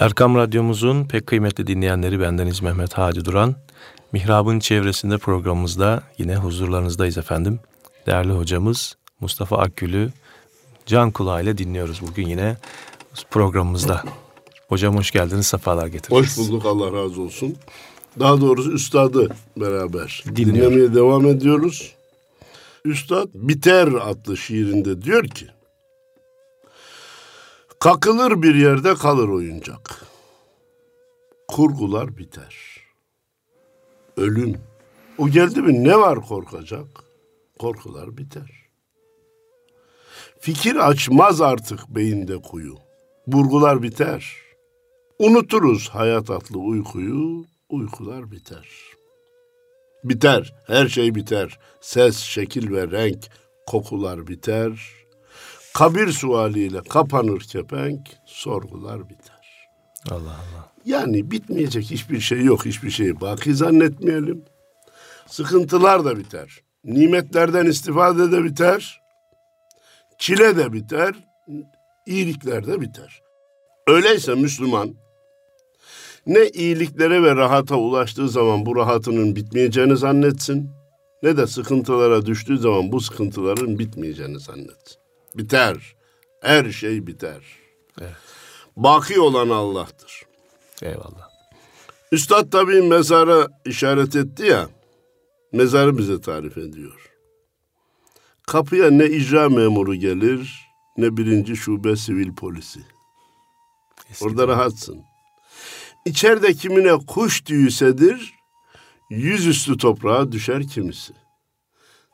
Erkam Radyomuzun pek kıymetli dinleyenleri bendeniz Mehmet Hadi Duran. Mihrab'ın çevresinde programımızda yine huzurlarınızdayız efendim. Değerli hocamız Mustafa Akgül'ü can kulağıyla dinliyoruz bugün yine programımızda. Hocam hoş geldiniz, sefalar getirdiniz. Hoş bulduk, Allah razı olsun. Daha doğrusu üstadı beraber Dinliyor. dinlemeye devam ediyoruz. Üstad Biter adlı şiirinde diyor ki, Kakılır bir yerde kalır oyuncak. Kurgular biter. Ölüm. O geldi mi ne var korkacak? Korkular biter. Fikir açmaz artık beyinde kuyu. Burgular biter. Unuturuz hayat atlı uykuyu, uykular biter. Biter, her şey biter. Ses, şekil ve renk, kokular biter. Kabir sualiyle kapanır kepenk, sorgular biter. Allah Allah. Yani bitmeyecek hiçbir şey yok, hiçbir şeyi baki zannetmeyelim. Sıkıntılar da biter. Nimetlerden istifade de biter. Çile de biter. iyilikler de biter. Öyleyse Müslüman ne iyiliklere ve rahata ulaştığı zaman bu rahatının bitmeyeceğini zannetsin, ne de sıkıntılara düştüğü zaman bu sıkıntıların bitmeyeceğini zannetsin. Biter. Her şey biter. Evet. Baki olan Allah'tır. Eyvallah. Üstad tabii mezara işaret etti ya, mezarı bize tarif ediyor. Kapıya ne icra memuru gelir, ne birinci şube sivil polisi. Eskiden. Orada rahatsın. İçeride kimine kuş tüyüsedir, yüzüstü toprağa düşer kimisi.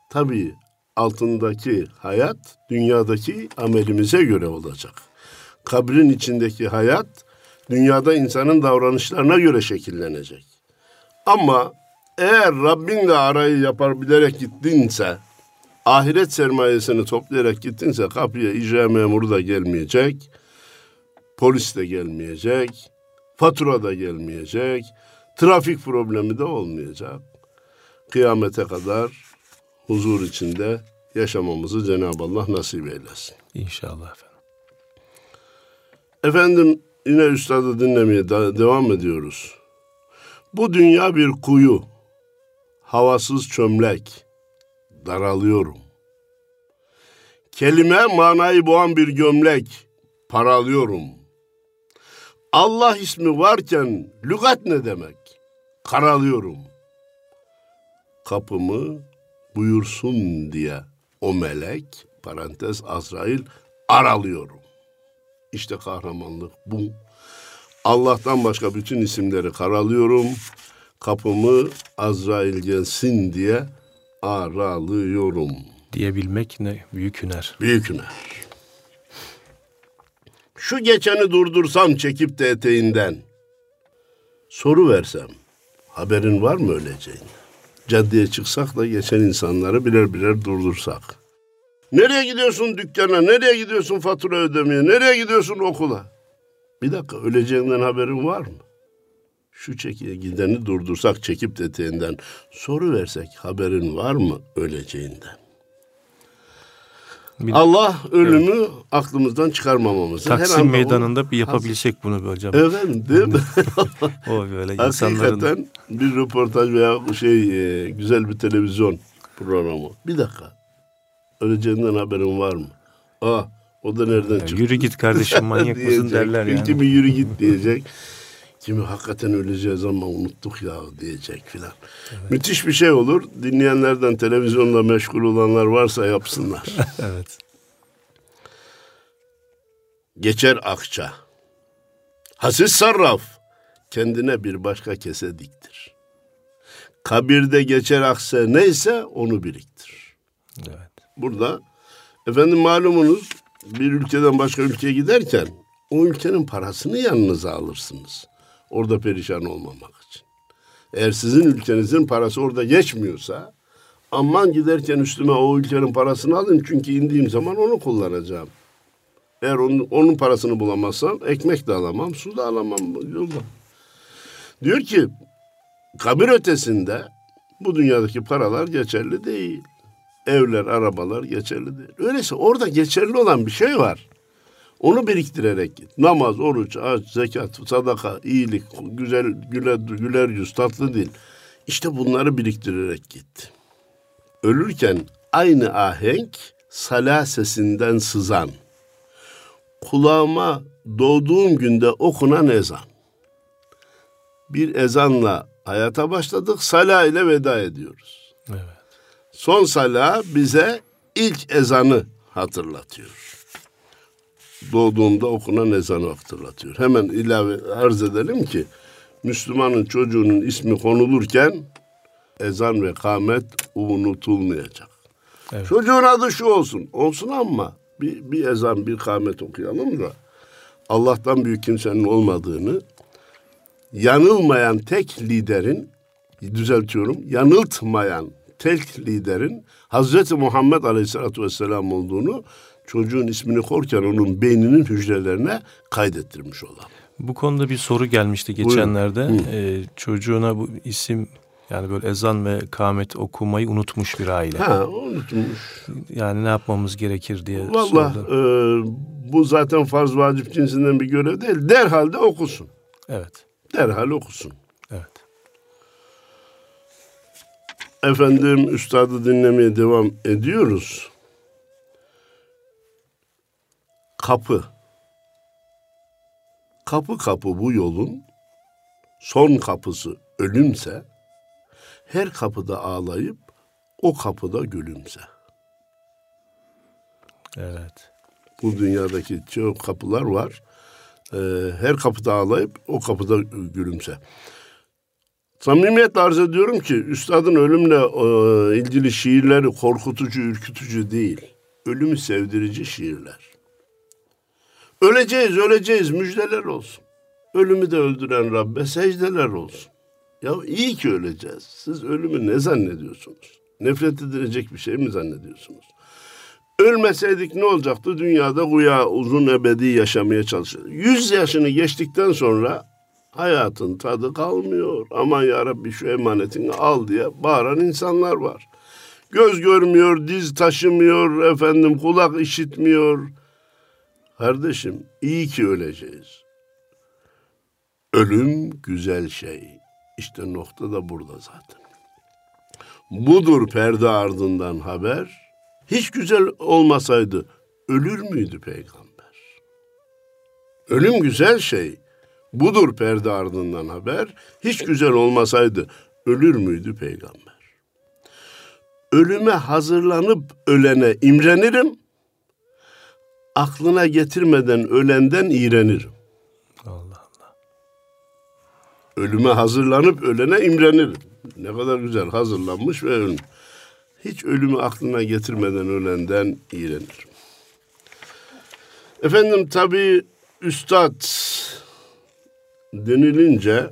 Tabii altındaki hayat dünyadaki amelimize göre olacak. Kabrin içindeki hayat dünyada insanın davranışlarına göre şekillenecek. Ama eğer Rabbinle arayı yapar bilerek gittinse, ahiret sermayesini toplayarak gittinse kapıya icra memuru da gelmeyecek, polis de gelmeyecek, fatura da gelmeyecek, trafik problemi de olmayacak. Kıyamete kadar huzur içinde yaşamamızı Cenab-ı Allah nasip eylesin. İnşallah efendim. Efendim yine üstadı dinlemeye devam ediyoruz. Bu dünya bir kuyu, havasız çömlek, daralıyorum. Kelime manayı boğan bir gömlek, paralıyorum. Allah ismi varken lügat ne demek? Karalıyorum. Kapımı buyursun diye o melek, parantez Azrail, aralıyorum. İşte kahramanlık bu. Allah'tan başka bütün isimleri karalıyorum. Kapımı Azrail gelsin diye aralıyorum. Diyebilmek ne büyük hüner. Büyük hüner. Şu geçeni durdursam çekip de eteğinden. Soru versem, haberin var mı öleceğin? Caddeye çıksak da geçen insanları birer birer durdursak. Nereye gidiyorsun dükkana? Nereye gidiyorsun fatura ödemeye? Nereye gidiyorsun okula? Bir dakika öleceğinden haberin var mı? Şu çekiye gideni durdursak çekip eteğinden soru versek haberin var mı öleceğinden? Bir, Allah ölümü evet. aklımızdan çıkarmamamızı. Taksim her meydanında onu, bir yapabilsek bunu bir hocam. Evet değil mi? o böyle insanların... Hakikaten bir röportaj veya şey e, güzel bir televizyon programı. Bir dakika. Öleceğinden haberin var mı? Aa o da nereden ya, çıktı? Yürü git kardeşim manyak mısın derler yani. Kimi yürü git diyecek. Kimi hakikaten öleceğiz ama unuttuk ya diyecek filan. Evet. Müthiş bir şey olur. Dinleyenlerden televizyonla meşgul olanlar varsa yapsınlar. evet. Geçer akça. Hasis sarraf. Kendine bir başka kese diktir. Kabirde geçer akse neyse onu biriktir. Evet. Burada efendim malumunuz bir ülkeden başka ülkeye giderken o ülkenin parasını yanınıza alırsınız. Orada perişan olmamak için. Eğer sizin ülkenizin parası orada geçmiyorsa aman giderken üstüme o ülkenin parasını alın çünkü indiğim zaman onu kullanacağım. Eğer onun, onun parasını bulamazsam ekmek de alamam, su da alamam yolda. Diyor ki kabir ötesinde bu dünyadaki paralar geçerli değil. Evler, arabalar geçerli değil. Öyleyse orada geçerli olan bir şey var. Onu biriktirerek git. Namaz, oruç, aç, zekat, sadaka, iyilik, güzel, güler, güler yüz, tatlı dil. İşte bunları biriktirerek git. Ölürken aynı ahenk sala sesinden sızan, kulağıma doğduğum günde okunan ezan. Bir ezanla hayata başladık, sala ile veda ediyoruz. Evet. Son sala bize ilk ezanı hatırlatıyor. Doğduğunda okunan ezanı hatırlatıyor. Hemen ilave arz edelim ki Müslümanın çocuğunun ismi konulurken ezan ve kâmet unutulmayacak. Evet. Çocuğun adı şu olsun. Olsun ama bir, bir ezan bir kâmet okuyalım da Allah'tan büyük kimsenin olmadığını yanılmayan tek liderin düzeltiyorum yanıltmayan tek liderin Hazreti Muhammed Aleyhisselatü Vesselam olduğunu çocuğun ismini korken onun beyninin hücrelerine kaydettirmiş olan. Bu konuda bir soru gelmişti geçenlerde. Ee, çocuğuna bu isim yani böyle ezan ve kâmet okumayı unutmuş bir aile. Ha unutmuş. Yani ne yapmamız gerekir diye Valla e, bu zaten farz vacip cinsinden bir görev değil. Derhal de okusun. Evet. Derhal okusun. Evet. Efendim üstadı dinlemeye devam ediyoruz. Kapı. Kapı kapı bu yolun son kapısı ölümse her kapıda ağlayıp o kapıda gülümse. Evet. Bu dünyadaki çok kapılar var. Ee, her kapıda ağlayıp o kapıda gülümse. Samimiyetle arz ediyorum ki üstadın ölümle e, ilgili şiirleri korkutucu, ürkütücü değil. Ölümü sevdirici şiirler. Öleceğiz, öleceğiz müjdeler olsun. Ölümü de öldüren Rabbe secdeler olsun. Ya iyi ki öleceğiz. Siz ölümü ne zannediyorsunuz? Nefret edilecek bir şey mi zannediyorsunuz? Ölmeseydik ne olacaktı? Dünyada güya uzun ebedi yaşamaya çalışıyoruz. Yüz yaşını geçtikten sonra hayatın tadı kalmıyor. Aman ya Rabbi şu emanetini al diye bağıran insanlar var. Göz görmüyor, diz taşımıyor, efendim kulak işitmiyor. Kardeşim iyi ki öleceğiz. Ölüm güzel şey. İşte nokta da burada zaten. Budur perde ardından haber. Hiç güzel olmasaydı ölür müydü peygamber? Ölüm güzel şey. Budur perde ardından haber. Hiç güzel olmasaydı ölür müydü peygamber? Ölüme hazırlanıp ölene imrenirim. Aklına getirmeden ölenden iğrenirim. Allah Allah. Ölüme hazırlanıp ölene imrenirim. Ne kadar güzel hazırlanmış ve ölmüş. Hiç ölümü aklına getirmeden ölenden iğrenirim. Efendim tabi üstad denilince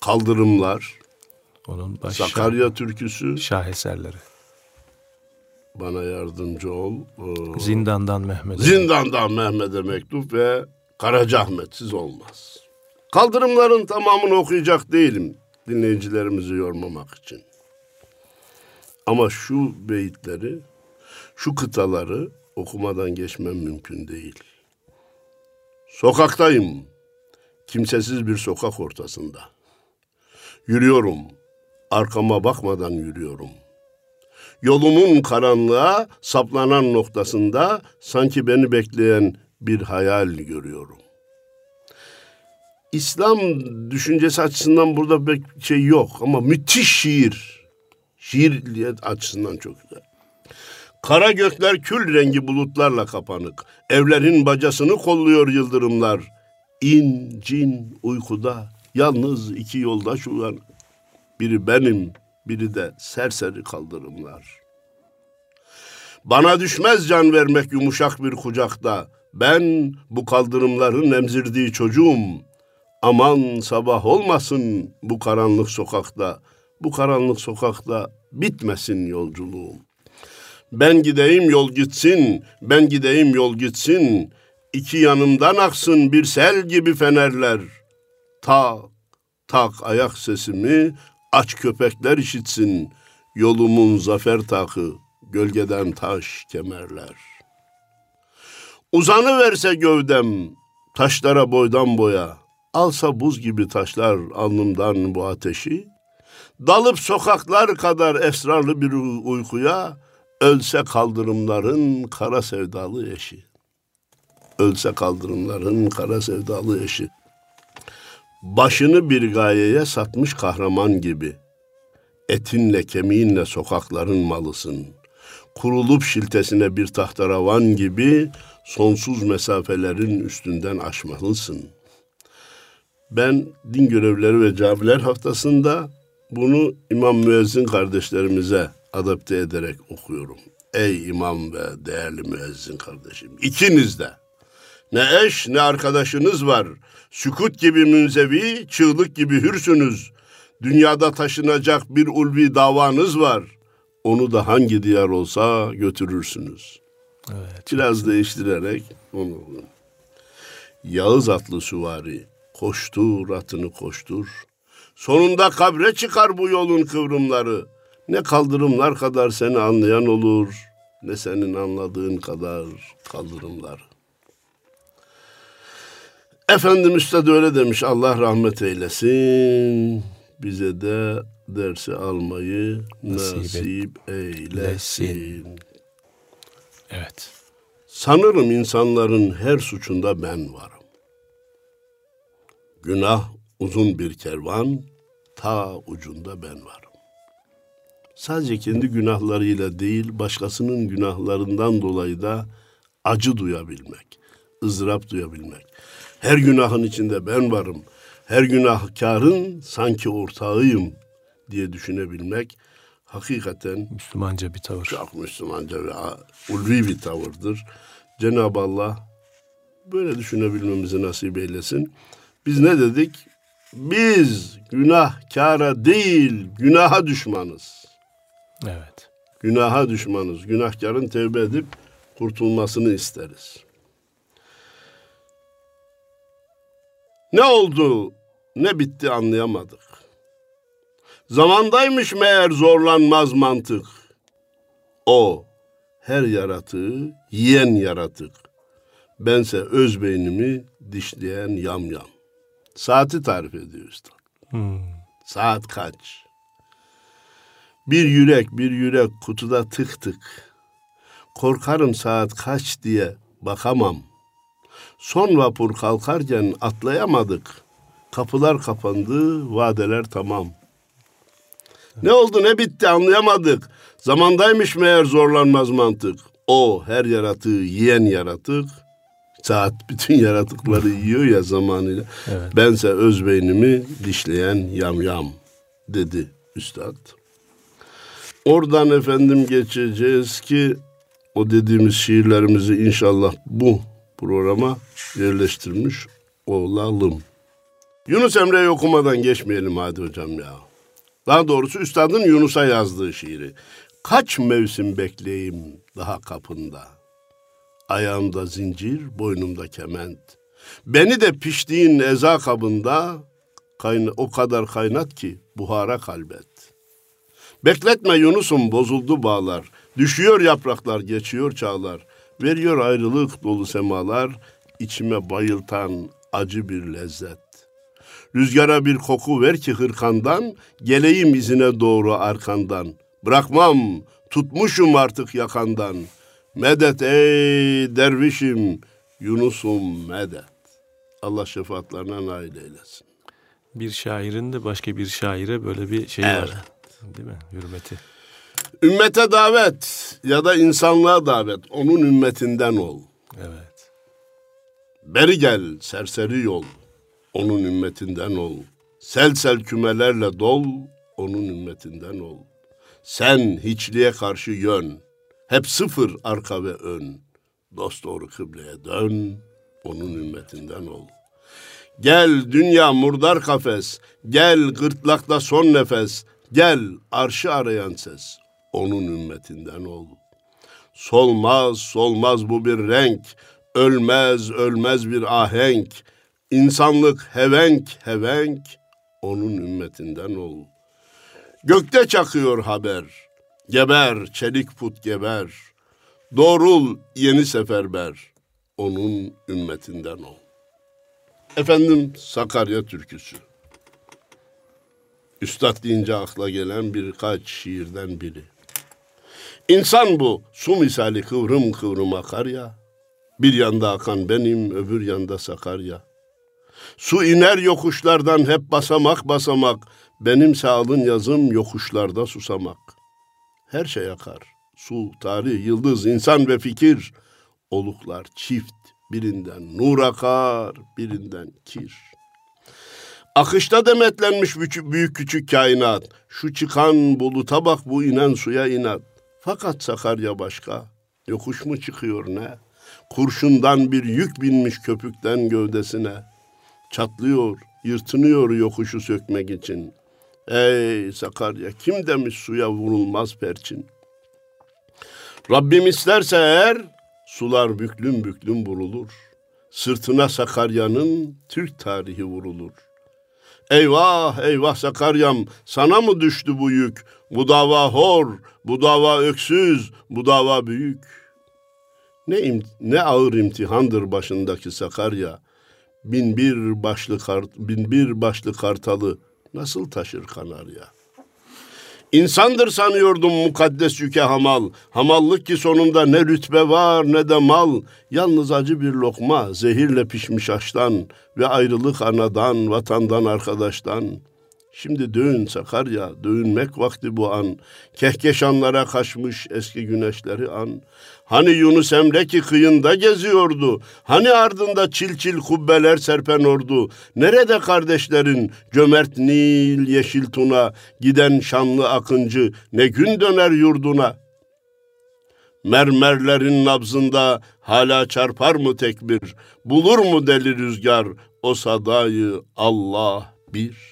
kaldırımlar, Onun baş Sakarya türküsü, şaheserleri. bana yardımcı ol. Ee, Zindandan Mehmet. Zindandan Mehmet'e mektup ve Karacaahmet'siz olmaz. Kaldırımların tamamını okuyacak değilim dinleyicilerimizi yormamak için. Ama şu beyitleri, şu kıtaları okumadan geçmem mümkün değil. Sokaktayım, kimsesiz bir sokak ortasında. Yürüyorum, arkama bakmadan yürüyorum. Yolumun karanlığa saplanan noktasında sanki beni bekleyen bir hayal görüyorum. İslam düşüncesi açısından burada pek şey yok ama müthiş şiir. Şiirliyet açısından çok güzel. Kara gökler kül rengi bulutlarla kapanık. Evlerin bacasını kolluyor yıldırımlar. İn, cin, uykuda yalnız iki yoldaş uyan. Biri benim, biri de serseri kaldırımlar. Bana düşmez can vermek yumuşak bir kucakta. Ben bu kaldırımların emzirdiği çocuğum. Aman sabah olmasın bu karanlık sokakta. Bu karanlık sokakta bitmesin yolculuğum. Ben gideyim yol gitsin, ben gideyim yol gitsin. İki yanımdan aksın bir sel gibi fenerler. Tak, tak ayak sesimi aç köpekler işitsin. Yolumun zafer takı gölgeden taş kemerler. Uzanı verse gövdem taşlara boydan boya, alsa buz gibi taşlar alnımdan bu ateşi, dalıp sokaklar kadar esrarlı bir uykuya, ölse kaldırımların kara sevdalı eşi. Ölse kaldırımların kara sevdalı eşi. Başını bir gayeye satmış kahraman gibi. Etinle kemiğinle sokakların malısın. Kurulup şiltesine bir tahtaravan gibi sonsuz mesafelerin üstünden aşmalısın. Ben din görevlileri ve camiler haftasında bunu İmam Müezzin kardeşlerimize adapte ederek okuyorum. Ey imam ve değerli müezzin kardeşim, ikiniz de ne eş ne arkadaşınız var. Sükut gibi münzevi, çığlık gibi hürsünüz. Dünyada taşınacak bir ulvi davanız var. Onu da hangi diyar olsa götürürsünüz. Evet, Biraz değiştirerek onu Yağız atlı süvari, koştur atını koştur. Sonunda kabre çıkar bu yolun kıvrımları. Ne kaldırımlar kadar seni anlayan olur, ne senin anladığın kadar kaldırımlar. Efendim Üstad öyle demiş Allah rahmet eylesin. Bize de dersi almayı nasip, nasip eylesin. Evet. Sanırım insanların her suçunda ben varım. Günah uzun bir kervan, ta ucunda ben varım. Sadece kendi günahlarıyla değil, başkasının günahlarından dolayı da acı duyabilmek, ızdırap duyabilmek. Her günahın içinde ben varım. Her günahkarın sanki ortağıyım diye düşünebilmek hakikaten Müslümanca bir tavır. Çok Müslümanca ve ulvi bir tavırdır. Cenab-ı Allah böyle düşünebilmemizi nasip eylesin. Biz ne dedik? Biz günahkara değil, günaha düşmanız. Evet. Günaha düşmanız. Günahkarın tevbe edip kurtulmasını isteriz. Ne oldu, ne bitti anlayamadık. Zamandaymış meğer zorlanmaz mantık. O her yaratığı yiyen yaratık. Bense öz beynimi dişleyen yam yam. Saati tarif ediyor üstad. Hmm. Saat kaç? Bir yürek bir yürek kutuda tık tık. Korkarım saat kaç diye bakamam.'' Son vapur kalkarken atlayamadık. Kapılar kapandı, vadeler tamam. Ne oldu ne bitti anlayamadık. Zamandaymış meğer zorlanmaz mantık. O her yaratığı yiyen yaratık. Saat bütün yaratıkları yiyor ya zamanıyla. Evet. Bense öz beynimi dişleyen yam yam dedi üstad. Oradan efendim geçeceğiz ki o dediğimiz şiirlerimizi inşallah bu programa yerleştirmiş olalım. Yunus Emre'yi okumadan geçmeyelim hadi hocam ya. Daha doğrusu üstadın Yunus'a yazdığı şiiri. Kaç mevsim bekleyeyim daha kapında. Ayağımda zincir, boynumda kement. Beni de piştiğin eza kabında kayna o kadar kaynat ki buhara kalbet. Bekletme Yunus'um bozuldu bağlar. Düşüyor yapraklar, geçiyor çağlar. Veriyor ayrılık dolu semalar, içime bayıltan acı bir lezzet. Rüzgara bir koku ver ki hırkandan, geleyim izine doğru arkandan. Bırakmam, tutmuşum artık yakandan. Medet ey dervişim, Yunus'um medet. Allah şefaatlerine nail eylesin. Bir şairin de başka bir şaire böyle bir şey evet. var. Değil mi? Hürmeti. Ümmete davet ya da insanlığa davet. Onun ümmetinden ol. Evet. Beri gel serseri yol. Onun ümmetinden ol. Sel sel kümelerle dol. Onun ümmetinden ol. Sen hiçliğe karşı yön. Hep sıfır arka ve ön. Dost doğru kıbleye dön. Onun ümmetinden ol. Gel dünya murdar kafes. Gel gırtlakta son nefes. Gel arşı arayan ses onun ümmetinden ol. Solmaz solmaz bu bir renk, ölmez ölmez bir ahenk. İnsanlık hevenk hevenk, onun ümmetinden ol. Gökte çakıyor haber, Geber çelik put geber. Doğrul yeni seferber. Onun ümmetinden ol. Efendim Sakarya türküsü. Üstad deyince akla gelen birkaç şiirden biri. İnsan bu, su misali kıvrım kıvrım akar ya. Bir yanda akan benim, öbür yanda Sakarya. Su iner yokuşlardan hep basamak basamak. Benimse alın yazım yokuşlarda susamak. Her şey akar. Su, tarih, yıldız, insan ve fikir. Oluklar çift, birinden nur akar, birinden kir. Akışta demetlenmiş büyük küçük kainat. Şu çıkan buluta bak bu inen suya inat. Fakat Sakarya başka. Yokuş mu çıkıyor ne? Kurşundan bir yük binmiş köpükten gövdesine. Çatlıyor, yırtınıyor yokuşu sökmek için. Ey Sakarya kim demiş suya vurulmaz perçin. Rabbim isterse eğer sular büklüm büklüm vurulur. Sırtına Sakarya'nın Türk tarihi vurulur. Eyvah eyvah Sakaryam sana mı düştü bu yük? Bu dava hor, bu dava öksüz, bu dava büyük. Ne, ne ağır imtihandır başındaki Sakarya. Bin bir başlı kart, bin bir başlı kartalı nasıl taşır kanarya? İnsandır sanıyordum mukaddes yüke hamal. Hamallık ki sonunda ne rütbe var ne de mal. Yalnız acı bir lokma zehirle pişmiş aştan ve ayrılık anadan, vatandan, arkadaştan. Şimdi dövün Sakarya, dövünmek vakti bu an. Kehkeşanlara kaçmış eski güneşleri an. Hani Yunus Emre ki kıyında geziyordu. Hani ardında çil çil kubbeler serpen ordu. Nerede kardeşlerin cömert Nil yeşil tuna. Giden şanlı akıncı ne gün döner yurduna. Mermerlerin nabzında hala çarpar mı tekbir? Bulur mu deli rüzgar o sadayı Allah bir?''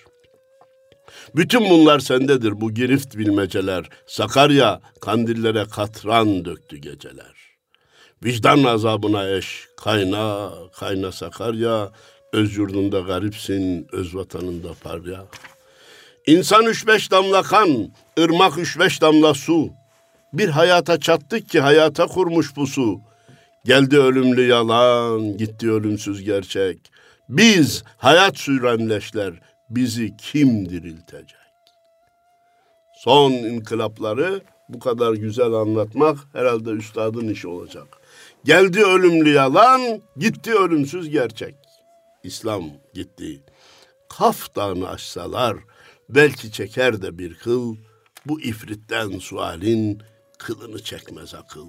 Bütün bunlar sendedir bu girift bilmeceler. Sakarya kandillere katran döktü geceler. Vicdan azabına eş, kayna, kayna Sakarya, öz yurdunda garipsin, öz vatanında parya. İnsan üç beş damla kan, ırmak üç beş damla su. Bir hayata çattık ki hayata kurmuş bu su. Geldi ölümlü yalan, gitti ölümsüz gerçek. Biz hayat sürenleşler, bizi kim diriltecek? Son inkılapları bu kadar güzel anlatmak herhalde üstadın işi olacak. Geldi ölümlü yalan, gitti ölümsüz gerçek. İslam gitti. Kaf dağını aşsalar belki çeker de bir kıl. Bu ifritten sualin kılını çekmez akıl.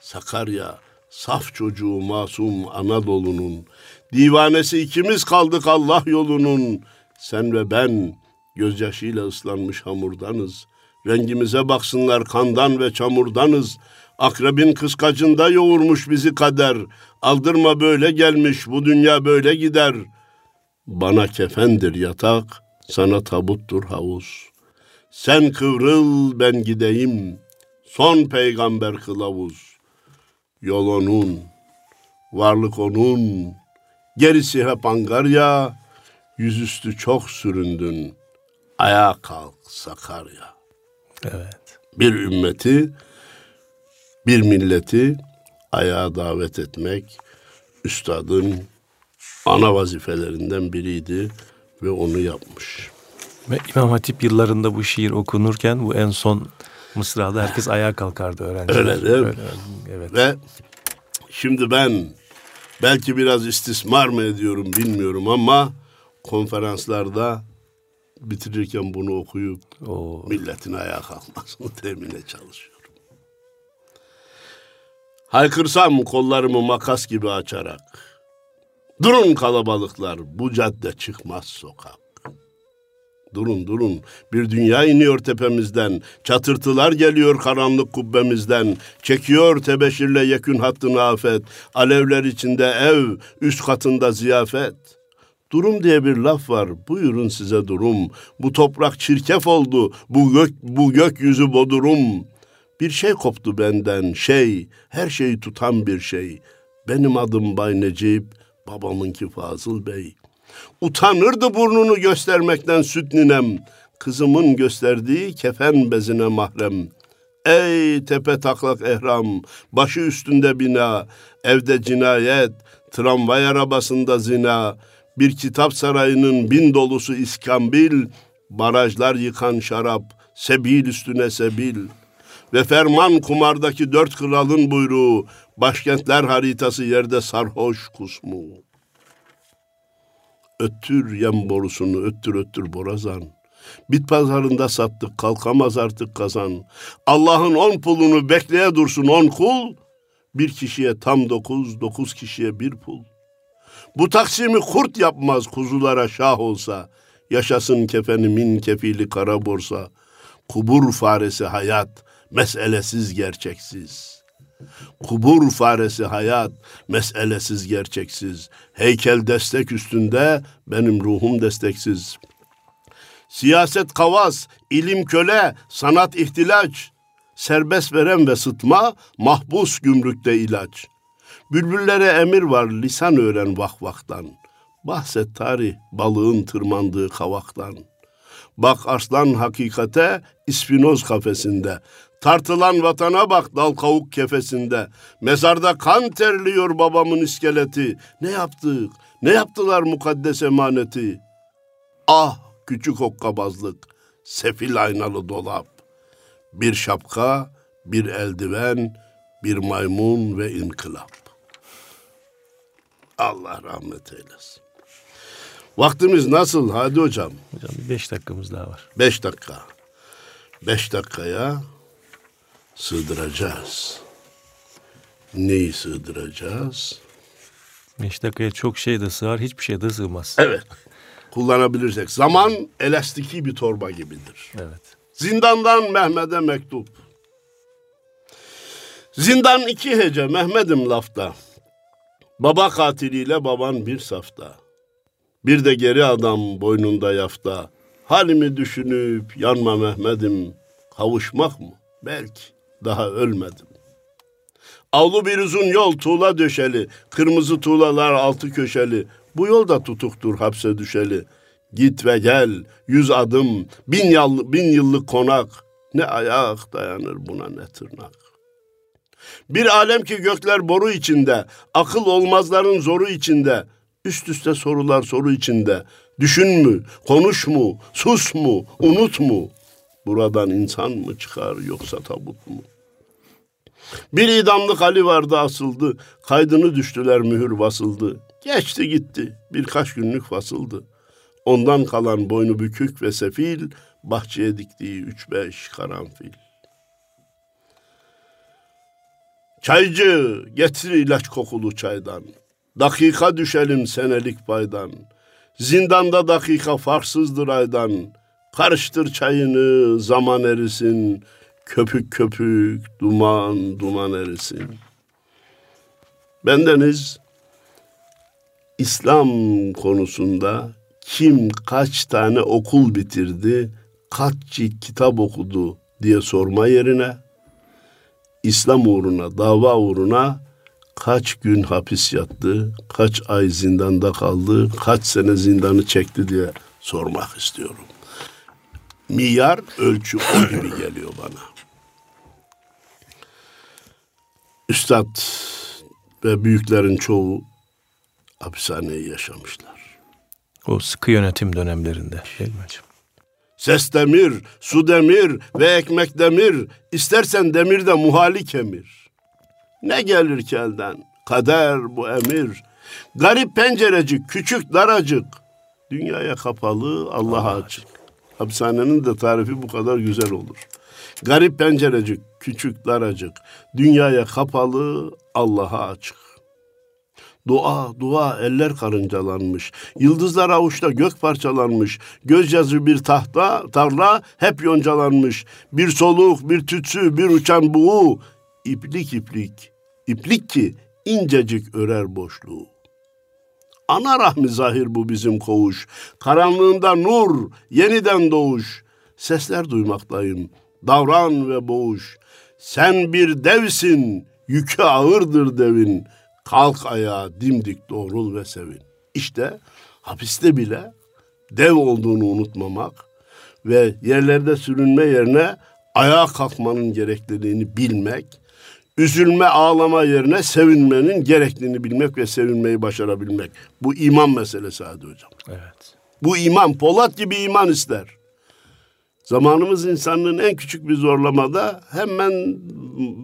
Sakarya saf çocuğu masum Anadolu'nun divanesi ikimiz kaldık Allah yolunun. Sen ve ben gözyaşıyla ıslanmış hamurdanız. Rengimize baksınlar kandan ve çamurdanız. Akrebin kıskacında yoğurmuş bizi kader. Aldırma böyle gelmiş, bu dünya böyle gider. Bana kefendir yatak, sana tabuttur havuz. Sen kıvrıl, ben gideyim. Son peygamber kılavuz. Yol onun, varlık onun. Gerisi hep angarya, yüzüstü çok süründün. Ayağa kalk Sakarya. Evet. Bir ümmeti, bir milleti ayağa davet etmek üstadın ana vazifelerinden biriydi ve onu yapmış. Ve İmam Hatip yıllarında bu şiir okunurken bu en son mısrada herkes ayağa kalkardı öğrenciler. Öyle değil mi? Öyle, evet. Ve şimdi ben belki biraz istismar mı ediyorum bilmiyorum ama konferanslarda bitirirken bunu okuyup Oo. milletin ayağa kalkmasını temine çalışıyorum. Haykırsam kollarımı makas gibi açarak. Durun kalabalıklar, bu cadde çıkmaz sokak. Durun durun, bir dünya iniyor tepemizden. Çatırtılar geliyor karanlık kubbemizden. Çekiyor tebeşirle yekün hattını afet. Alevler içinde ev, üst katında ziyafet. Durum diye bir laf var. Buyurun size durum. Bu toprak çirkef oldu. Bu gök bu gökyüzü bodurum. Bir şey koptu benden. Şey, her şeyi tutan bir şey. Benim adım Bay Necip, babamınki Fazıl Bey. Utanırdı burnunu göstermekten süt ninem. Kızımın gösterdiği kefen bezine mahrem. Ey tepe taklak ehram, başı üstünde bina, evde cinayet, tramvay arabasında zina, bir kitap sarayının bin dolusu iskambil, barajlar yıkan şarap, sebil üstüne sebil. Ve ferman kumardaki dört kralın buyruğu, başkentler haritası yerde sarhoş kusmu. Öttür yem borusunu, öttür öttür borazan. Bit pazarında sattık, kalkamaz artık kazan. Allah'ın on pulunu bekleye dursun on kul, bir kişiye tam dokuz, dokuz kişiye bir pul. Bu taksimi kurt yapmaz kuzulara şah olsa, yaşasın kefeni min kefili kara borsa. Kubur faresi hayat, meselesiz gerçeksiz. Kubur faresi hayat, meselesiz gerçeksiz. Heykel destek üstünde, benim ruhum desteksiz. Siyaset kavas, ilim köle, sanat ihtilaç. Serbest veren ve sıtma, mahpus gümrükte ilaç. Bülbüllere emir var, lisan öğren vakvaktan. Bahset tarih, balığın tırmandığı kavaktan. Bak arslan hakikate, ispinoz kafesinde. Tartılan vatana bak dal kavuk kefesinde. Mezarda kan terliyor babamın iskeleti. Ne yaptık? Ne yaptılar mukaddes emaneti? Ah küçük hokkabazlık, sefil aynalı dolap. Bir şapka, bir eldiven, bir maymun ve inkılap. Allah rahmet eylesin. Vaktimiz nasıl Hadi hocam? Hocam bir beş dakikamız daha var. Beş dakika. Beş dakikaya sığdıracağız. Neyi sığdıracağız? Beş dakikaya çok şey de sığar, hiçbir şey de sığmaz. Evet. Kullanabilirsek. Zaman elastiki bir torba gibidir. Evet. Zindandan Mehmet'e mektup. Zindan iki hece Mehmet'im lafta. Baba katiliyle baban bir safta. Bir de geri adam boynunda yafta. Halimi düşünüp yanma Mehmet'im. Kavuşmak mı? Belki daha ölmedim. Avlu bir uzun yol tuğla döşeli, kırmızı tuğlalar altı köşeli. Bu yolda tutuktur hapse düşeli. Git ve gel, yüz adım, bin, yıl, bin yıllık konak. Ne ayak dayanır buna ne tırnak. Bir alem ki gökler boru içinde, akıl olmazların zoru içinde. Üst üste sorular soru içinde. Düşün mü, konuş mu, sus mu, unut mu? Buradan insan mı çıkar yoksa tabut mu? Bir idamlık Ali vardı asıldı. Kaydını düştüler mühür basıldı. Geçti gitti birkaç günlük fasıldı. Ondan kalan boynu bükük ve sefil bahçeye diktiği üç beş karanfil. Çaycı getir ilaç kokulu çaydan. Dakika düşelim senelik paydan. Zindanda dakika farksızdır aydan. Karıştır çayını zaman erisin. Köpük köpük duman duman erisin. Bendeniz İslam konusunda kim kaç tane okul bitirdi, kaç cilt kitap okudu diye sorma yerine İslam uğruna, dava uğruna kaç gün hapis yattı, kaç ay zindanda kaldı, kaç sene zindanı çekti diye sormak istiyorum. Miyar ölçü o gibi geliyor bana. Üstad ve büyüklerin çoğu hapishaneyi yaşamışlar. O sıkı yönetim dönemlerinde değil mi hocam? Ses demir, su demir ve ekmek demir. İstersen demir de muhali kemir. Ne gelir ki elden? Kader bu emir. Garip pencerecik, küçük daracık. Dünyaya kapalı, Allah'a açık. Hapishanenin de tarifi bu kadar güzel olur. Garip pencerecik, küçük daracık. Dünyaya kapalı, Allah'a açık. Dua, dua, eller karıncalanmış. Yıldızlar avuçta gök parçalanmış. Gözcazı bir tahta, tarla hep yoncalanmış. Bir soluk, bir tütsü, bir uçan buğu. İplik iplik, iplik ki incecik örer boşluğu. Ana rahmi zahir bu bizim koğuş. Karanlığında nur, yeniden doğuş. Sesler duymaktayım, davran ve boğuş. Sen bir devsin, yükü ağırdır devin. Kalk ayağa dimdik doğrul ve sevin. İşte hapiste bile dev olduğunu unutmamak ve yerlerde sürünme yerine ayağa kalkmanın gerekliliğini bilmek, üzülme ağlama yerine sevinmenin gerektiğini bilmek ve sevinmeyi başarabilmek. Bu iman meselesi hadi hocam. Evet. Bu iman Polat gibi iman ister. Zamanımız insanlığın en küçük bir zorlamada hemen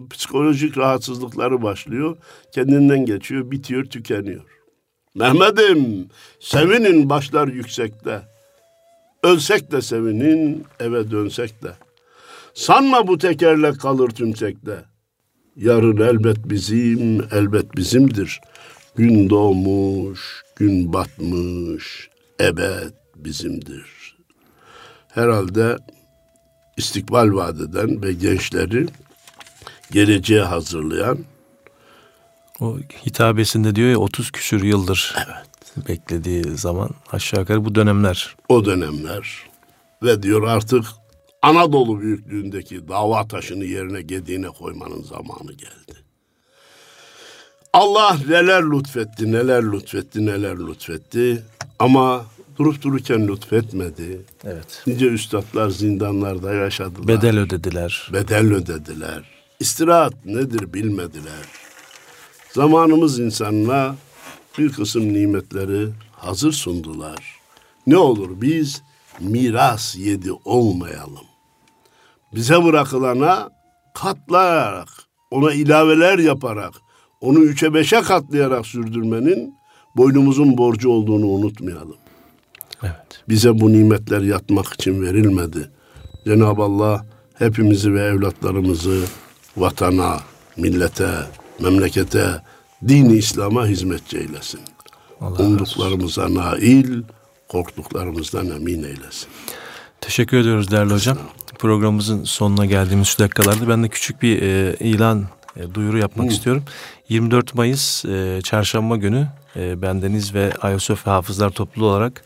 psikolojik rahatsızlıkları başlıyor. Kendinden geçiyor, bitiyor, tükeniyor. Mehmet'im sevinin başlar yüksekte. Ölsek de sevinin, eve dönsek de. Sanma bu tekerlek kalır tümsekte. Yarın elbet bizim, elbet bizimdir. Gün doğmuş, gün batmış, ebed bizimdir. Herhalde istikbal vadeden ve gençleri geleceğe hazırlayan O hitabesinde diyor ya 30 küsür yıldır beklediği zaman aşağı yukarı bu dönemler. o dönemler ve diyor artık Anadolu büyüklüğündeki dava taşını yerine gediğine koymanın zamanı geldi. Allah neler lütfetti, neler lütfetti, neler lütfetti ama durup dururken lütfetmedi. Evet. Nice üstadlar zindanlarda yaşadılar. Bedel ödediler. bedel ödediler. İstirahat nedir bilmediler. Zamanımız insanına bir kısım nimetleri hazır sundular. Ne olur biz miras yedi olmayalım. Bize bırakılana katlayarak, ona ilaveler yaparak, onu üçe beşe katlayarak sürdürmenin boynumuzun borcu olduğunu unutmayalım. Evet. Bize bu nimetler yatmak için verilmedi. Cenab-ı Allah hepimizi ve evlatlarımızı vatana, millete, memlekete, dini İslam'a hizmetçi eylesin. Allah. Umduklarımıza nail, korktuklarımızdan emin eylesin. Teşekkür ediyoruz değerli hocam. Programımızın sonuna geldiğimiz şu dakikalarda ben de küçük bir e, ilan, e, duyuru yapmak istiyorum. 24 Mayıs e, çarşamba günü e, bendeniz ve Ayasofya Hafızlar Topluluğu olarak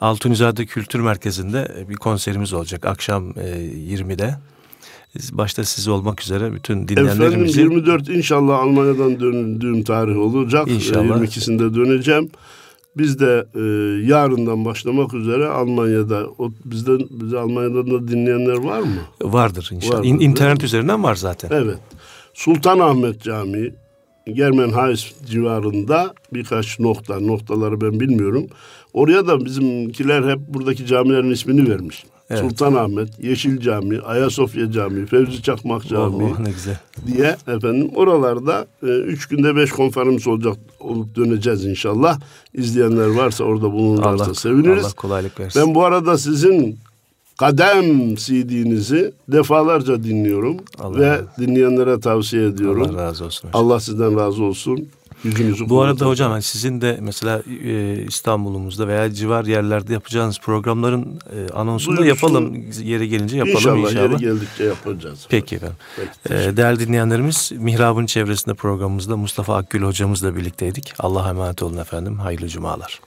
Altunizade Kültür Merkezi'nde e, bir konserimiz olacak akşam e, 20'de. Başta siz olmak üzere bütün Efendim dinleyenlerimizi 24 inşallah Almanya'dan döndüğüm tarih olacak. İnşallah. Ee, 22'sinde döneceğim. Biz de e, yarından başlamak üzere Almanya'da o bizden bizi Almanya'dan da dinleyenler var mı? vardır inşallah. Vardır, İn- İnternet üzerinden var zaten. Evet. Sultanahmet Camii Germenhaus civarında birkaç nokta, noktaları ben bilmiyorum. Oraya da bizimkiler hep buradaki camilerin ismini vermiş. Evet. Sultanahmet, Yeşil Cami, Ayasofya Camii, Fevzi Çakmak Camii Oh, oh, ne güzel. diye efendim oralarda e, üç günde beş konferans olacak olup döneceğiz inşallah. İzleyenler varsa orada bulunurlarsa Allah, seviniriz. Allah kolaylık versin. Ben bu arada sizin Kadem CD'nizi defalarca dinliyorum Allah ve razı dinleyenlere tavsiye ediyorum. Allah razı olsun. hocam. Allah sizden razı olsun. Yüzünüzü Bu arada hocam hani sizin de mesela e, İstanbul'umuzda veya civar yerlerde yapacağınız programların e, anonsunu da yapalım. Yeri gelince yapalım inşallah, inşallah. yeri geldikçe yapacağız. Peki efendim. Peki, E, değerli dinleyenlerimiz Mihrab'ın çevresinde programımızda Mustafa Akgül hocamızla birlikteydik. Allah'a emanet olun efendim. Hayırlı cumalar.